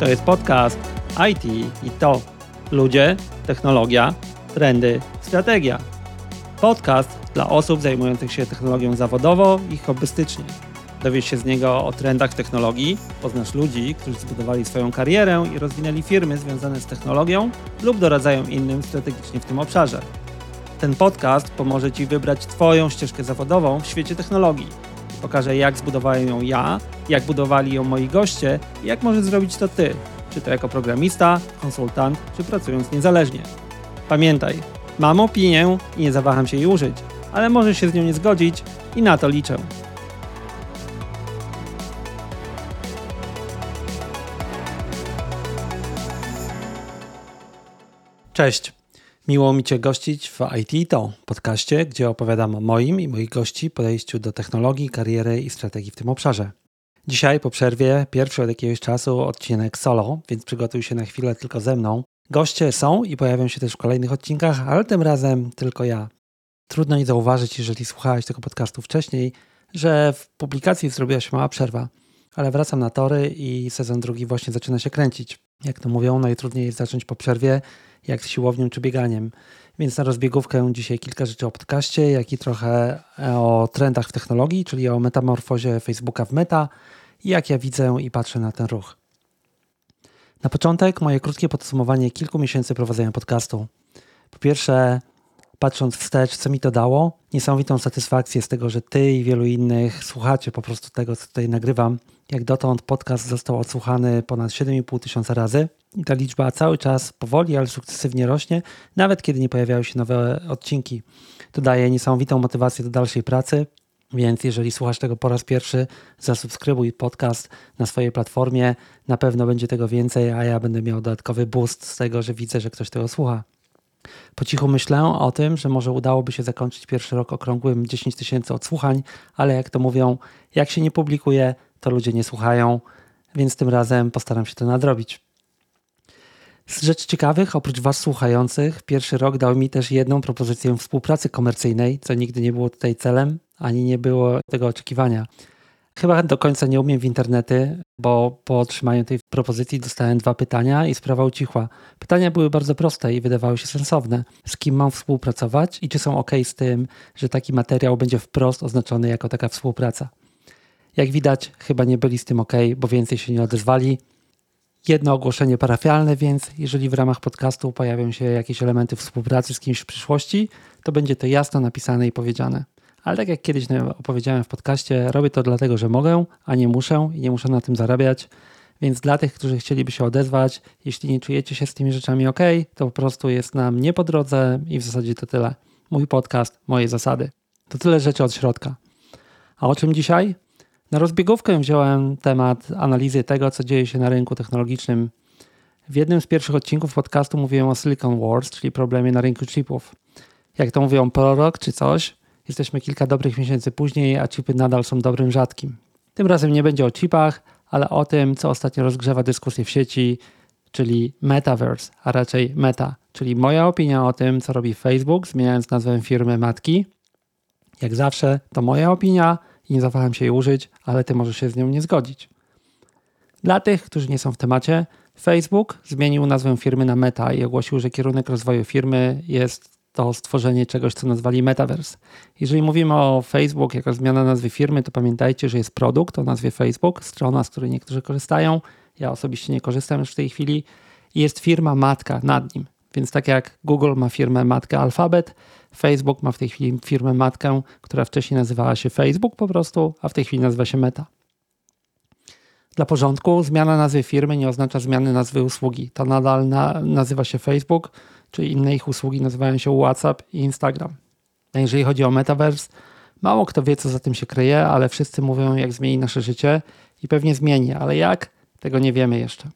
To jest podcast IT i to ludzie, technologia, trendy, strategia. Podcast dla osób zajmujących się technologią zawodowo i hobbystycznie. Dowiesz się z niego o trendach technologii, poznasz ludzi, którzy zbudowali swoją karierę i rozwinęli firmy związane z technologią lub doradzają innym strategicznie w tym obszarze. Ten podcast pomoże Ci wybrać Twoją ścieżkę zawodową w świecie technologii. Pokażę, jak zbudowałem ją ja, jak budowali ją moi goście i jak możesz zrobić to Ty, czy to jako programista, konsultant, czy pracując niezależnie. Pamiętaj, mam opinię i nie zawaham się jej użyć, ale możesz się z nią nie zgodzić i na to liczę. Cześć. Miło mi Cię gościć w IT To, podcaście, gdzie opowiadam o moim i moich gości podejściu do technologii, kariery i strategii w tym obszarze. Dzisiaj po przerwie, pierwszy od jakiegoś czasu odcinek solo, więc przygotuj się na chwilę tylko ze mną. Goście są i pojawią się też w kolejnych odcinkach, ale tym razem tylko ja. Trudno nie zauważyć, jeżeli słuchałeś tego podcastu wcześniej, że w publikacji zrobiła się mała przerwa, ale wracam na tory i sezon drugi właśnie zaczyna się kręcić. Jak to mówią, najtrudniej jest zacząć po przerwie, jak z siłownią czy bieganiem. Więc na rozbiegówkę dzisiaj kilka rzeczy o podcaście, jak i trochę o trendach w technologii, czyli o metamorfozie Facebooka w meta i jak ja widzę i patrzę na ten ruch. Na początek moje krótkie podsumowanie kilku miesięcy prowadzenia podcastu. Po pierwsze, patrząc wstecz, co mi to dało, niesamowitą satysfakcję z tego, że ty i wielu innych słuchacie po prostu tego, co tutaj nagrywam. Jak dotąd podcast został odsłuchany ponad 7,5 tysiąca razy i ta liczba cały czas powoli, ale sukcesywnie rośnie, nawet kiedy nie pojawiają się nowe odcinki. To daje niesamowitą motywację do dalszej pracy, więc jeżeli słuchasz tego po raz pierwszy, zasubskrybuj podcast na swojej platformie. Na pewno będzie tego więcej, a ja będę miał dodatkowy boost z tego, że widzę, że ktoś tego słucha. Po cichu myślę o tym, że może udałoby się zakończyć pierwszy rok okrągłym 10 tysięcy odsłuchań, ale jak to mówią, jak się nie publikuje, to ludzie nie słuchają, więc tym razem postaram się to nadrobić. Z rzeczy ciekawych, oprócz Was słuchających, pierwszy rok dał mi też jedną propozycję współpracy komercyjnej, co nigdy nie było tutaj celem, ani nie było tego oczekiwania. Chyba do końca nie umiem w internety, bo po otrzymaniu tej propozycji dostałem dwa pytania i sprawa ucichła. Pytania były bardzo proste i wydawały się sensowne. Z kim mam współpracować i czy są ok z tym, że taki materiał będzie wprost oznaczony jako taka współpraca. Jak widać, chyba nie byli z tym ok, bo więcej się nie odezwali. Jedno ogłoszenie parafialne, więc jeżeli w ramach podcastu pojawią się jakieś elementy współpracy z kimś w przyszłości, to będzie to jasno napisane i powiedziane. Ale tak jak kiedyś opowiedziałem w podcaście, robię to dlatego, że mogę, a nie muszę i nie muszę na tym zarabiać. Więc dla tych, którzy chcieliby się odezwać, jeśli nie czujecie się z tymi rzeczami ok, to po prostu jest nam nie po drodze i w zasadzie to tyle. Mój podcast, moje zasady. To tyle rzeczy od środka. A o czym dzisiaj? Na rozbiegówkę wziąłem temat analizy tego, co dzieje się na rynku technologicznym. W jednym z pierwszych odcinków podcastu mówiłem o Silicon Wars, czyli problemie na rynku chipów. Jak to mówią, prorok czy coś, jesteśmy kilka dobrych miesięcy później, a chipy nadal są dobrym rzadkim. Tym razem nie będzie o chipach, ale o tym, co ostatnio rozgrzewa dyskusję w sieci, czyli metaverse, a raczej meta, czyli moja opinia o tym, co robi Facebook, zmieniając nazwę firmy matki. Jak zawsze, to moja opinia, i nie zawaham się jej użyć, ale ty możesz się z nią nie zgodzić. Dla tych, którzy nie są w temacie, Facebook zmienił nazwę firmy na Meta i ogłosił, że kierunek rozwoju firmy jest to stworzenie czegoś, co nazwali Metaverse. Jeżeli mówimy o Facebook jako zmiana nazwy firmy, to pamiętajcie, że jest produkt o nazwie Facebook, strona, z której niektórzy korzystają. Ja osobiście nie korzystam już w tej chwili. Jest firma matka nad nim. Więc tak jak Google ma firmę matkę Alphabet, Facebook ma w tej chwili firmę matkę, która wcześniej nazywała się Facebook po prostu, a w tej chwili nazywa się Meta. Dla porządku, zmiana nazwy firmy nie oznacza zmiany nazwy usługi. To nadal na, nazywa się Facebook, czy inne ich usługi nazywają się WhatsApp i Instagram. A jeżeli chodzi o Metaverse, mało kto wie, co za tym się kryje, ale wszyscy mówią, jak zmieni nasze życie i pewnie zmieni, ale jak, tego nie wiemy jeszcze.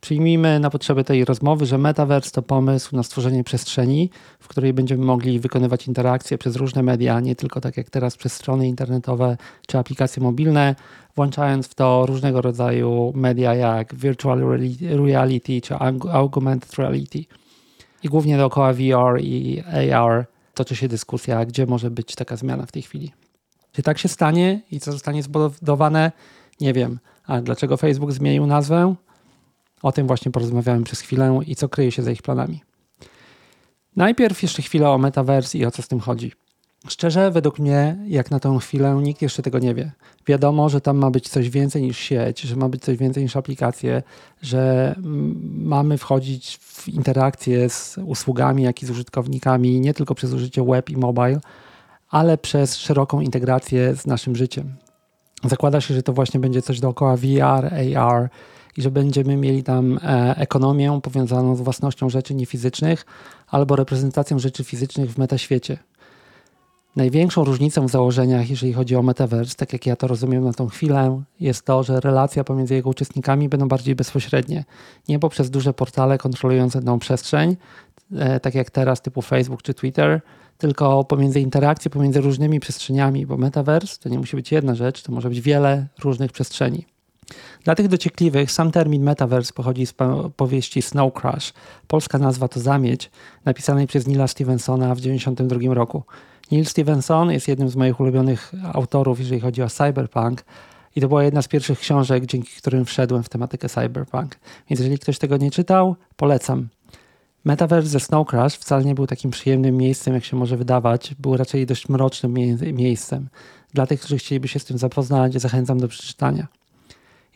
Przyjmijmy na potrzeby tej rozmowy, że Metaverse to pomysł na stworzenie przestrzeni, w której będziemy mogli wykonywać interakcje przez różne media, nie tylko tak jak teraz przez strony internetowe czy aplikacje mobilne, włączając w to różnego rodzaju media jak virtual reality czy augmented reality. I głównie dookoła VR i AR toczy się dyskusja, gdzie może być taka zmiana w tej chwili. Czy tak się stanie i co zostanie zbudowane? Nie wiem. A dlaczego Facebook zmienił nazwę? O tym właśnie porozmawiałem przez chwilę i co kryje się za ich planami. Najpierw jeszcze chwilę o metaverse i o co z tym chodzi. Szczerze, według mnie, jak na tą chwilę, nikt jeszcze tego nie wie. Wiadomo, że tam ma być coś więcej niż sieć, że ma być coś więcej niż aplikacje, że mamy wchodzić w interakcje z usługami, jak i z użytkownikami, nie tylko przez użycie web i mobile, ale przez szeroką integrację z naszym życiem. Zakłada się, że to właśnie będzie coś dookoła VR, AR i że będziemy mieli tam e, ekonomię powiązaną z własnością rzeczy niefizycznych albo reprezentacją rzeczy fizycznych w metaświecie. Największą różnicą w założeniach, jeżeli chodzi o metaverse, tak jak ja to rozumiem na tą chwilę, jest to, że relacje pomiędzy jego uczestnikami będą bardziej bezpośrednie. Nie poprzez duże portale kontrolujące tą przestrzeń, e, tak jak teraz typu Facebook czy Twitter, tylko pomiędzy interakcje pomiędzy różnymi przestrzeniami, bo metaverse to nie musi być jedna rzecz, to może być wiele różnych przestrzeni. Dla tych dociekliwych sam termin metaverse pochodzi z powieści Snow Crash. Polska nazwa to Zamieć, napisanej przez Nila Stevensona w 1992 roku. Neil Stevenson jest jednym z moich ulubionych autorów, jeżeli chodzi o cyberpunk. I to była jedna z pierwszych książek, dzięki którym wszedłem w tematykę cyberpunk. Więc jeżeli ktoś tego nie czytał, polecam. Metaverse ze Snow Crash wcale nie był takim przyjemnym miejscem, jak się może wydawać. Był raczej dość mrocznym mie miejscem. Dla tych, którzy chcieliby się z tym zapoznać, zachęcam do przeczytania.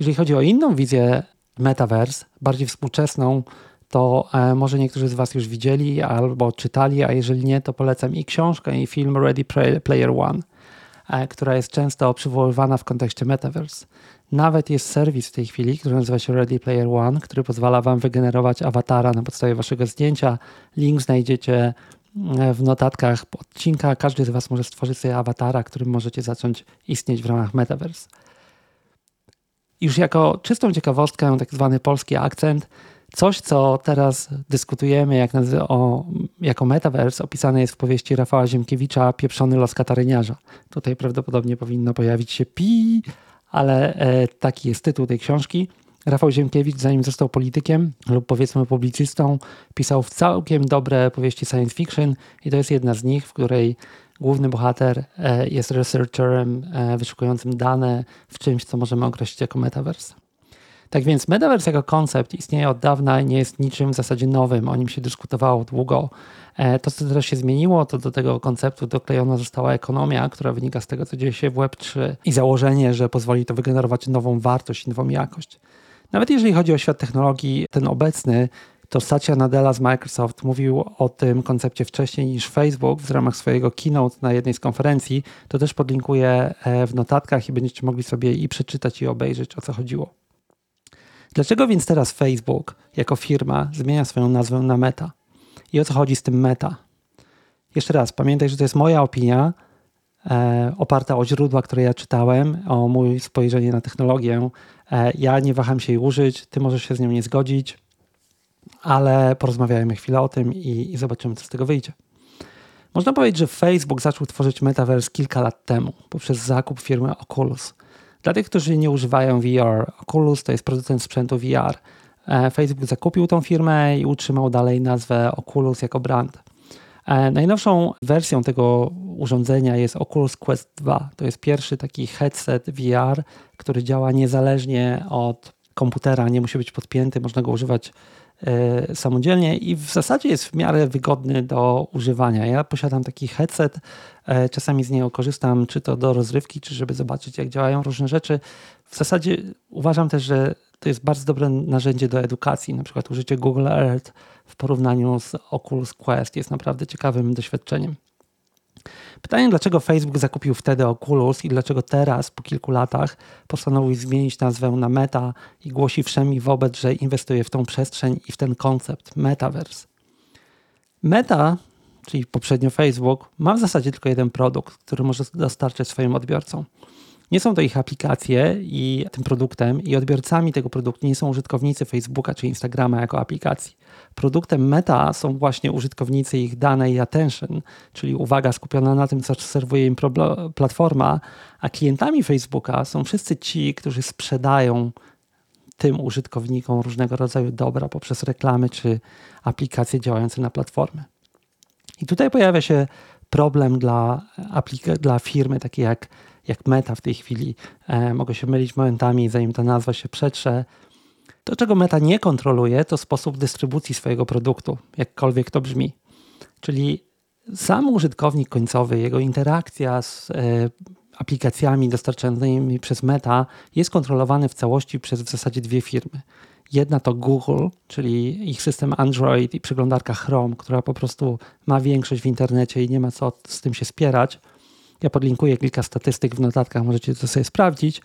Jeżeli chodzi o inną wizję Metaverse, bardziej współczesną, to e, może niektórzy z Was już widzieli albo czytali, a jeżeli nie, to polecam i książkę, i film Ready Player One, e, która jest często przywoływana w kontekście Metaverse. Nawet jest serwis w tej chwili, który nazywa się Ready Player One, który pozwala Wam wygenerować awatara na podstawie Waszego zdjęcia. Link znajdziecie e, w notatkach odcinka. Każdy z Was może stworzyć sobie awatara, którym możecie zacząć istnieć w ramach Metaverse. Już jako czystą ciekawostkę, tak zwany polski akcent, Coś, co teraz dyskutujemy jak o, jako metaverse, opisane jest w powieści Rafała Ziemkiewicza Pieprzony los kataryniarza. Tutaj prawdopodobnie powinno pojawić się pi, ale e, taki jest tytuł tej książki. Rafał Ziemkiewicz, zanim został politykiem lub powiedzmy publicystą, pisał w całkiem dobre powieści science fiction i to jest jedna z nich, w której główny bohater e, jest researcherem e, wyszukującym dane w czymś, co możemy określić jako metaverse. Tak więc metaverse jako koncept istnieje od dawna i nie jest niczym w zasadzie nowym. O nim się dyskutowało długo. E, to, co teraz się zmieniło, to do tego konceptu doklejona została ekonomia, która wynika z tego, co dzieje się w Web3 i założenie, że pozwoli to wygenerować nową wartość i nową jakość. Nawet jeżeli chodzi o świat technologii, ten obecny, to Satya Nadella z Microsoft mówił o tym koncepcie wcześniej niż Facebook w ramach swojego keynote na jednej z konferencji. To też podlinkuję e, w notatkach i będziecie mogli sobie i przeczytać i obejrzeć o co chodziło. Dlaczego więc teraz Facebook jako firma zmienia swoją nazwę na Meta? I o co chodzi z tym Meta? Jeszcze raz, pamiętaj, że to jest moja opinia, e, oparta o źródła, które ja czytałem, o mój spojrzenie na technologię. E, ja nie waham się jej użyć, ty możesz się z nią nie zgodzić, ale porozmawiajmy chwilę o tym i, i zobaczymy, co z tego wyjdzie. Można powiedzieć, że Facebook zaczął tworzyć Metaverse kilka lat temu poprzez zakup firmy Oculus. Dla tych, którzy nie używają VR, Oculus to jest producent sprzętu VR. E, Facebook zakupił tą firmę i utrzymał dalej nazwę Oculus jako brand. E, najnowszą wersją tego urządzenia jest Oculus Quest 2. To jest pierwszy taki headset VR, który działa niezależnie od komputera, nie musi być podpięty, można go używać samodzielnie i w zasadzie jest w miarę wygodny do używania. Ja posiadam taki headset, e, czasami z niego korzystam, czy to do rozrywki, czy żeby zobaczyć, jak działają różne rzeczy. W zasadzie uważam też, że to jest bardzo dobre narzędzie do edukacji. Na przykład użycie Google Earth w porównaniu z Oculus Quest jest naprawdę ciekawym doświadczeniem. Pytanie, dlaczego Facebook zakupił wtedy Oculus i dlaczego teraz, po kilku latach, postanowił zmienić nazwę na Meta i głosi wszemi wobec, że inwestuje w tą przestrzeń i w ten koncept Metaverse. Meta, czyli poprzednio Facebook, ma w zasadzie tylko jeden produkt, który może dostarczyć swoim odbiorcom. Nie są to ich aplikacje i tym produktem i odbiorcami tego produktu nie są użytkownicy Facebooka czy Instagrama jako aplikacji. Produktem Meta są właśnie użytkownicy ich danej attention, czyli uwaga skupiona na tym, co serwuje im platforma, a klientami Facebooka są wszyscy ci, którzy sprzedają tym użytkownikom różnego rodzaju dobra poprzez reklamy czy aplikacje działające na platformy. I tutaj pojawia się problem dla, dla firmy takiej jak jak Meta w tej chwili. E, mogę się mylić momentami, zanim ta nazwa się przetrze. To, czego Meta nie kontroluje, to sposób dystrybucji swojego produktu, jakkolwiek to brzmi. Czyli sam użytkownik końcowy, jego interakcja z e, aplikacjami dostarczanymi przez Meta jest kontrolowany w całości przez w zasadzie dwie firmy. Jedna to Google, czyli ich system Android i przeglądarka Chrome, która po prostu ma większość w internecie i nie ma co z tym się spierać. Ja podlinkuję kilka statystyk w notatkach, możecie to sobie sprawdzić.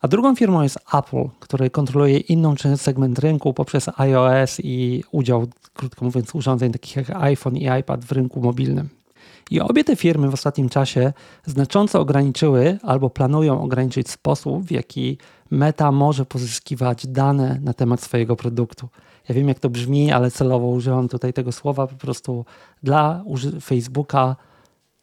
A drugą firmą jest Apple, który kontroluje inną część segment rynku poprzez iOS i udział, krótko mówiąc, urządzeń takich jak iPhone i iPad w rynku mobilnym. I obie te firmy w ostatnim czasie znacząco ograniczyły albo planują ograniczyć sposób, w jaki Meta może pozyskiwać dane na temat swojego produktu. Ja wiem, jak to brzmi, ale celowo użyłam tutaj tego słowa. Po prostu dla Facebooka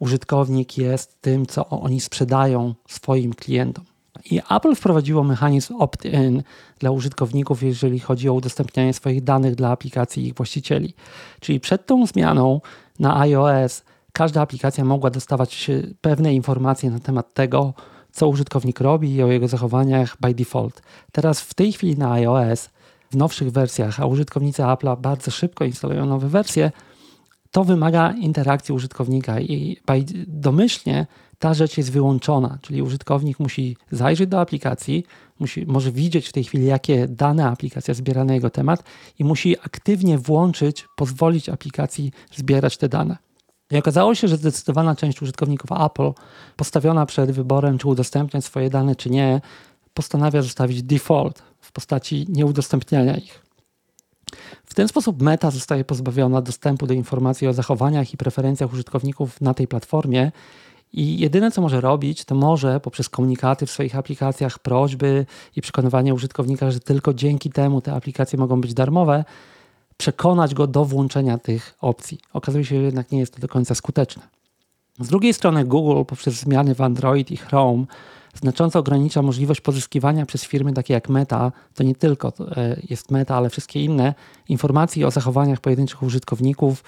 użytkownik jest tym, co oni sprzedają swoim klientom. I Apple wprowadziło mechanizm opt-in dla użytkowników, jeżeli chodzi o udostępnianie swoich danych dla aplikacji i ich właścicieli. Czyli przed tą zmianą na iOS każda aplikacja mogła dostawać pewne informacje na temat tego, co użytkownik robi i o jego zachowaniach by default. Teraz w tej chwili na iOS, w nowszych wersjach, a użytkownicy Apple'a bardzo szybko instalują nowe wersje, to wymaga interakcji użytkownika i domyślnie ta rzecz jest wyłączona, czyli użytkownik musi zajrzeć do aplikacji, musi, może widzieć w tej chwili, jakie dane aplikacja zbiera na jego temat i musi aktywnie włączyć, pozwolić aplikacji zbierać te dane. I okazało się, że zdecydowana część użytkowników Apple, postawiona przed wyborem, czy udostępniać swoje dane, czy nie, postanawia zostawić default w postaci nieudostępniania ich. W ten sposób Meta zostaje pozbawiona dostępu do informacji o zachowaniach i preferencjach użytkowników na tej platformie i jedyne, co może robić, to może poprzez komunikaty w swoich aplikacjach, prośby i przekonywanie użytkownika, że tylko dzięki temu te aplikacje mogą być darmowe, przekonać go do włączenia tych opcji. Okazuje się, że jednak nie jest to do końca skuteczne. Z drugiej strony Google poprzez zmiany w Android i Chrome znacząco ogranicza możliwość pozyskiwania przez firmy takie jak Meta, to nie tylko e, jest Meta, ale wszystkie inne, informacji o zachowaniach pojedynczych użytkowników,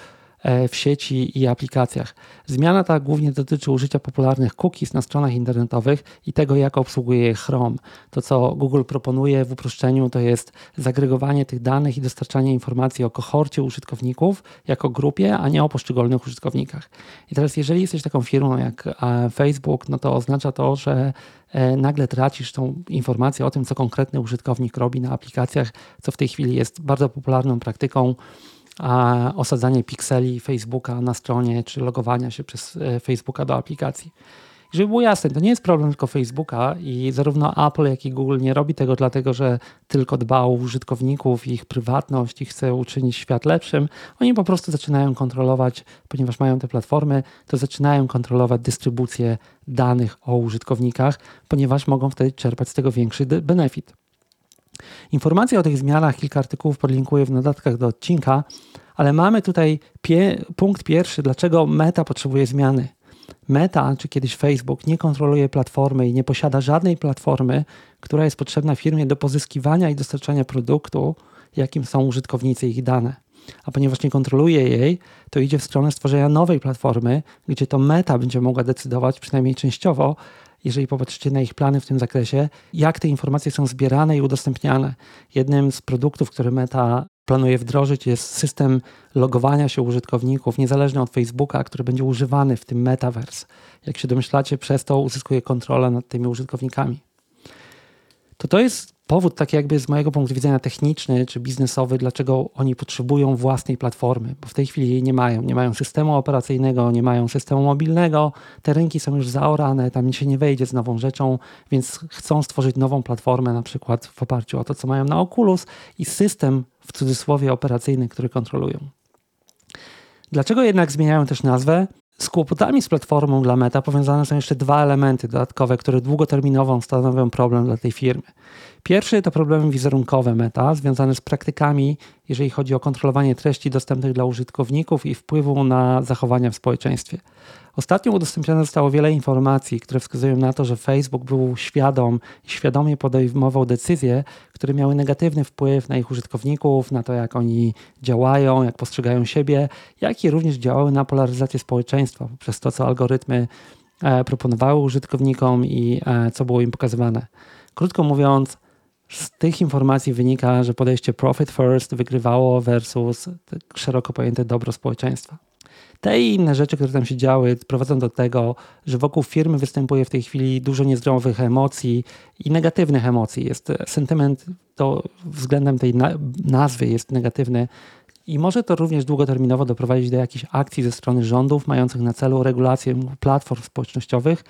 w sieci i aplikacjach. Zmiana ta głównie dotyczy użycia popularnych cookies na stronach internetowych i tego, jak obsługuje je Chrome. To, co Google proponuje w uproszczeniu, to jest zagregowanie tych danych i dostarczanie informacji o kohorcie użytkowników jako grupie, a nie o poszczególnych użytkownikach. I teraz, jeżeli jesteś taką firmą jak e, Facebook, no to oznacza to, że e, nagle tracisz tą informację o tym, co konkretny użytkownik robi na aplikacjach, co w tej chwili jest bardzo popularną praktyką a osadzanie pikseli Facebooka na stronie, czy logowania się przez e, Facebooka do aplikacji. I żeby było jasne, to nie jest problem tylko Facebooka i zarówno Apple, jak i Google nie robi tego dlatego, że tylko dba o użytkowników ich prywatność i chce uczynić świat lepszym. Oni po prostu zaczynają kontrolować, ponieważ mają te platformy, to zaczynają kontrolować dystrybucję danych o użytkownikach, ponieważ mogą wtedy czerpać z tego większy benefit. Informacje o tych zmianach, kilka artykułów podlinkuję w notatkach do odcinka, ale mamy tutaj pie punkt pierwszy, dlaczego Meta potrzebuje zmiany. Meta, czy kiedyś Facebook, nie kontroluje platformy i nie posiada żadnej platformy, która jest potrzebna firmie do pozyskiwania i dostarczania produktu, jakim są użytkownicy ich dane. A ponieważ nie kontroluje jej, to idzie w stronę stworzenia nowej platformy, gdzie to Meta będzie mogła decydować, przynajmniej częściowo, jeżeli popatrzycie na ich plany w tym zakresie, jak te informacje są zbierane i udostępniane. Jednym z produktów, który Meta planuje wdrożyć, jest system logowania się użytkowników, niezależny od Facebooka, który będzie używany w tym metaverse. Jak się domyślacie, przez to uzyskuje kontrolę nad tymi użytkownikami. To to jest powód taki jakby z mojego punktu widzenia techniczny czy biznesowy, dlaczego oni potrzebują własnej platformy, bo w tej chwili jej nie mają. Nie mają systemu operacyjnego, nie mają systemu mobilnego, te rynki są już zaorane, tam się nie wejdzie z nową rzeczą, więc chcą stworzyć nową platformę, na przykład w oparciu o to, co mają na Oculus i system w cudzysłowie operacyjny, który kontrolują. Dlaczego jednak zmieniają też nazwę? Z kłopotami z platformą dla Meta powiązane są jeszcze dwa elementy dodatkowe, które długoterminowo stanowią problem dla tej firmy. Pierwszy to problemy wizerunkowe Meta, związane z praktykami, jeżeli chodzi o kontrolowanie treści dostępnych dla użytkowników i wpływu na zachowania w społeczeństwie. Ostatnio udostępnione zostało wiele informacji, które wskazują na to, że Facebook był świadom i świadomie podejmował decyzje, które miały negatywny wpływ na ich użytkowników, na to, jak oni działają, jak postrzegają siebie, jak i również działały na polaryzację społeczeństwa poprzez to, co algorytmy e, proponowały użytkownikom i e, co było im pokazywane. Krótko mówiąc, z tych informacji wynika, że podejście profit first wygrywało versus szeroko pojęte dobro społeczeństwa. Te i inne rzeczy, które tam się działy, prowadzą do tego, że wokół firmy występuje w tej chwili dużo niezdrowych emocji i negatywnych emocji. Jest sentyment to względem tej nazwy jest negatywny. I może to również długoterminowo doprowadzić do jakichś akcji ze strony rządów mających na celu regulację platform społecznościowych,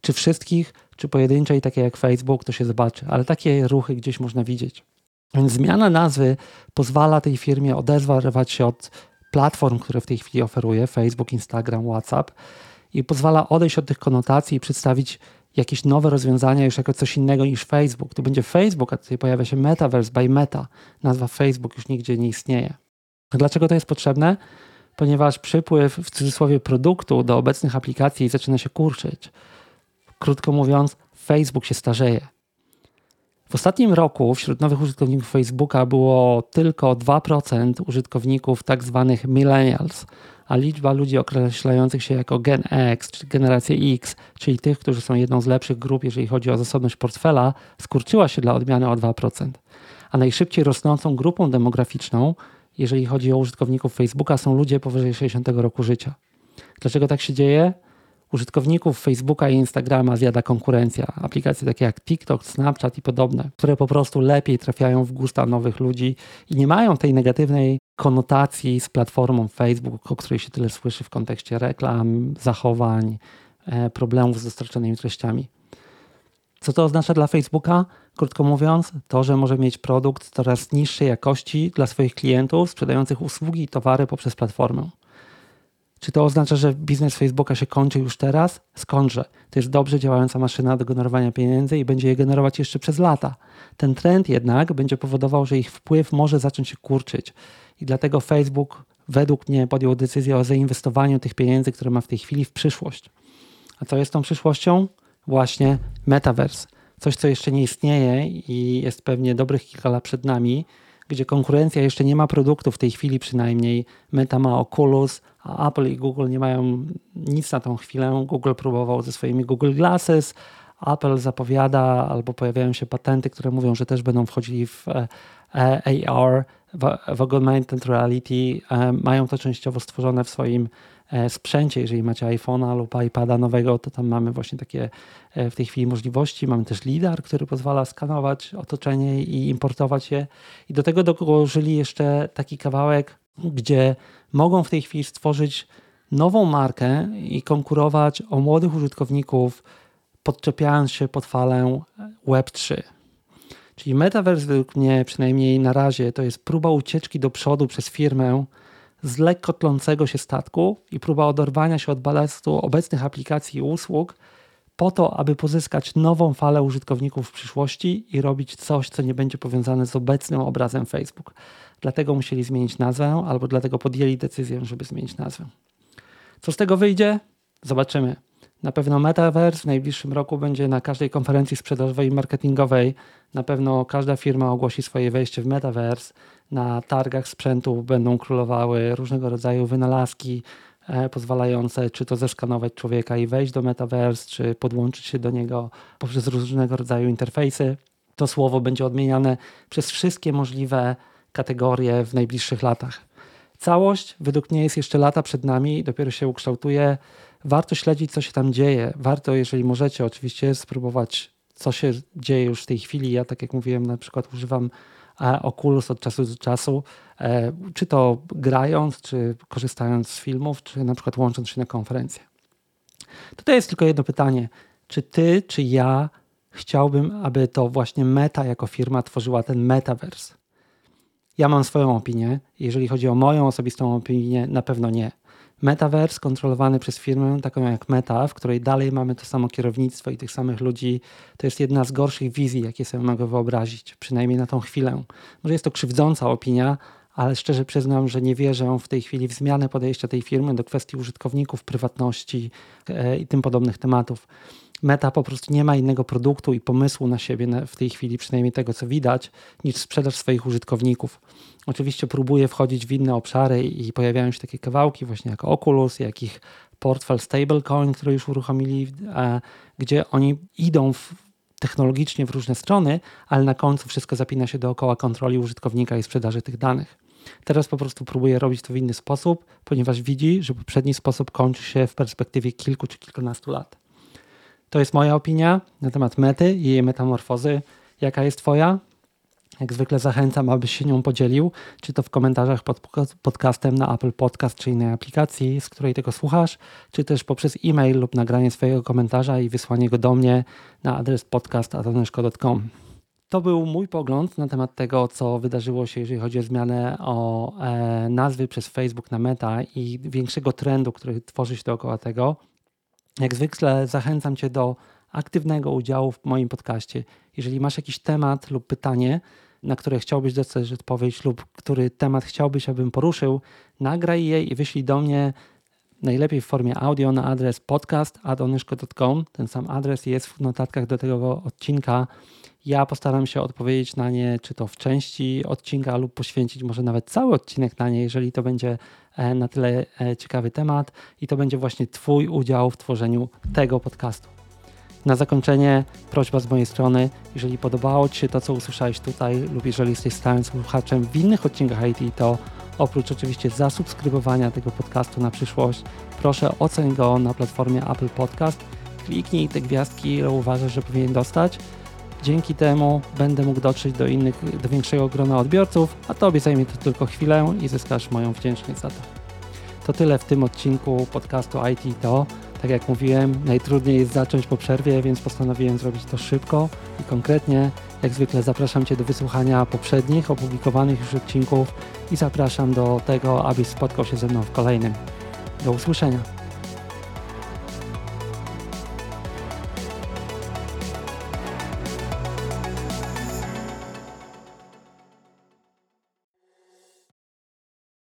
czy wszystkich, czy pojedynczej, takie jak Facebook, to się zobaczy, ale takie ruchy gdzieś można widzieć. Więc zmiana nazwy pozwala tej firmie odezwać się od platform, które w tej chwili oferuje Facebook, Instagram, WhatsApp i pozwala odejść od tych konotacji i przedstawić jakieś nowe rozwiązania już jako coś innego niż Facebook. To będzie Facebook, a tutaj pojawia się Metaverse by Meta. Nazwa Facebook już nigdzie nie istnieje. Dlaczego to jest potrzebne? Ponieważ przypływ w cudzysłowie produktu do obecnych aplikacji zaczyna się kurczyć. Krótko mówiąc, Facebook się starzeje. W ostatnim roku wśród nowych użytkowników Facebooka było tylko 2% użytkowników tak zwanych millennials, a liczba ludzi określających się jako Gen X czy generację X, czyli tych, którzy są jedną z lepszych grup, jeżeli chodzi o zasobność portfela, skurczyła się dla odmiany o 2%. A najszybciej rosnącą grupą demograficzną, jeżeli chodzi o użytkowników Facebooka, są ludzie powyżej 60 roku życia. Dlaczego tak się dzieje? Użytkowników Facebooka i Instagrama zjada konkurencja. Aplikacje takie jak TikTok, Snapchat i podobne, które po prostu lepiej trafiają w gusta nowych ludzi i nie mają tej negatywnej konotacji z platformą Facebook, o której się tyle słyszy w kontekście reklam, zachowań, e, problemów z dostarczonymi treściami. Co to oznacza dla Facebooka? Krótko mówiąc, to, że może mieć produkt coraz niższej jakości dla swoich klientów sprzedających usługi i towary poprzez platformę. Czy to oznacza, że biznes Facebooka się kończy już teraz? Skądże? To jest dobrze działająca maszyna do generowania pieniędzy i będzie je generować jeszcze przez lata. Ten trend jednak będzie powodował, że ich wpływ może zacząć się kurczyć. I dlatego Facebook według mnie podjął decyzję o zainwestowaniu tych pieniędzy, które ma w tej chwili, w przyszłość. A co jest tą przyszłością? Właśnie metaverse. Coś, co jeszcze nie istnieje i jest pewnie dobrych kilka lat przed nami, gdzie konkurencja jeszcze nie ma produktu w tej chwili przynajmniej. Meta ma Oculus, a Apple i Google nie mają nic na tą chwilę. Google próbował ze swoimi Google Glasses, Apple zapowiada albo pojawiają się patenty, które mówią, że też będą wchodzili w e, AR, w Augmented Reality. E, mają to częściowo stworzone w swoim sprzęcie. Jeżeli macie iPhone'a lub iPada nowego, to tam mamy właśnie takie w tej chwili możliwości. Mamy też LIDAR, który pozwala skanować otoczenie i importować je. I do tego dołożyli jeszcze taki kawałek, gdzie mogą w tej chwili stworzyć nową markę i konkurować o młodych użytkowników, podczepiając się pod falę Web3. Czyli metaverse według mnie, przynajmniej na razie, to jest próba ucieczki do przodu przez firmę z lekko tlącego się statku i próba oderwania się od balastu obecnych aplikacji i usług po to, aby pozyskać nową falę użytkowników w przyszłości i robić coś, co nie będzie powiązane z obecnym obrazem Facebook dlatego musieli zmienić nazwę, albo dlatego podjęli decyzję, żeby zmienić nazwę. Co z tego wyjdzie? Zobaczymy. Na pewno Metaverse w najbliższym roku będzie na każdej konferencji sprzedażowej i marketingowej. Na pewno każda firma ogłosi swoje wejście w Metaverse. Na targach sprzętu będą królowały różnego rodzaju wynalazki e, pozwalające czy to zeskanować człowieka i wejść do Metaverse, czy podłączyć się do niego poprzez różnego rodzaju interfejsy. To słowo będzie odmieniane przez wszystkie możliwe kategorie w najbliższych latach. Całość według mnie jest jeszcze lata przed nami, dopiero się ukształtuje. Warto śledzić, co się tam dzieje. Warto, jeżeli możecie, oczywiście spróbować, co się dzieje już w tej chwili. Ja, tak jak mówiłem, na przykład używam e, Oculus od czasu do czasu, e, czy to grając, czy korzystając z filmów, czy na przykład łącząc się na konferencję. Tutaj jest tylko jedno pytanie. Czy ty, czy ja chciałbym, aby to właśnie Meta jako firma tworzyła ten metaverse? Ja mam swoją opinię. Jeżeli chodzi o moją osobistą opinię, na pewno nie. Metaverse kontrolowany przez firmę taką jak Meta, w której dalej mamy to samo kierownictwo i tych samych ludzi, to jest jedna z gorszych wizji, jakie sobie mogę wyobrazić, przynajmniej na tą chwilę. Może jest to krzywdząca opinia, ale szczerze przyznam, że nie wierzę w tej chwili w zmianę podejścia tej firmy do kwestii użytkowników, prywatności e, i tym podobnych tematów. Meta po prostu nie ma innego produktu i pomysłu na siebie w tej chwili, przynajmniej tego co widać, niż sprzedaż swoich użytkowników. Oczywiście próbuje wchodzić w inne obszary i pojawiają się takie kawałki, właśnie jak Oculus, jak ich portfel stablecoin, który już uruchomili, gdzie oni idą w technologicznie w różne strony, ale na końcu wszystko zapina się dookoła kontroli użytkownika i sprzedaży tych danych. Teraz po prostu próbuję robić to w inny sposób, ponieważ widzi, że poprzedni sposób kończy się w perspektywie kilku czy kilkunastu lat. To jest moja opinia na temat mety i jej metamorfozy. Jaka jest Twoja? Jak zwykle zachęcam, abyś się nią podzielił, czy to w komentarzach pod podcastem na Apple Podcast czy innej aplikacji, z której tego słuchasz, czy też poprzez e-mail lub nagranie swojego komentarza i wysłanie go do mnie na adres podcast.atoneszko.com. To był mój pogląd na temat tego, co wydarzyło się, jeżeli chodzi o zmianę o e, nazwy przez Facebook na Meta i większego trendu, który tworzy się dookoła tego. Jak zwykle zachęcam Cię do aktywnego udziału w moim podcaście. Jeżeli masz jakiś temat lub pytanie, na które chciałbyś dostać odpowiedź lub który temat chciałbyś, abym poruszył, nagraj je i wyślij do mnie najlepiej w formie audio na adres podcast.adonyszko.com. Ten sam adres jest w notatkach do tego odcinka. Ja postaram się odpowiedzieć na nie, czy to w części odcinka, lub poświęcić może nawet cały odcinek na nie, jeżeli to będzie e, na tyle e, ciekawy temat i to będzie właśnie Twój udział w tworzeniu tego podcastu. Na zakończenie prośba z mojej strony, jeżeli podobało Ci się to, co usłyszałeś tutaj lub jeżeli jesteś stałym słuchaczem w innych odcinkach IT, to oprócz oczywiście zasubskrybowania tego podcastu na przyszłość, proszę oceń go na platformie Apple Podcast. Kliknij te gwiazdki, ile uważasz, że powinien dostać. Dzięki temu będę mógł dotrzeć do innych, do większego grona odbiorców, a Tobie zajmie to tylko chwilę i zyskasz moją wdzięczność za to. To tyle w tym odcinku podcastu IT to. Tak jak mówiłem, najtrudniej jest zacząć po przerwie, więc postanowiłem zrobić to szybko i konkretnie. Jak zwykle zapraszam Cię do wysłuchania poprzednich, opublikowanych już odcinków i zapraszam do tego, abyś spotkał się ze mną w kolejnym. Do usłyszenia.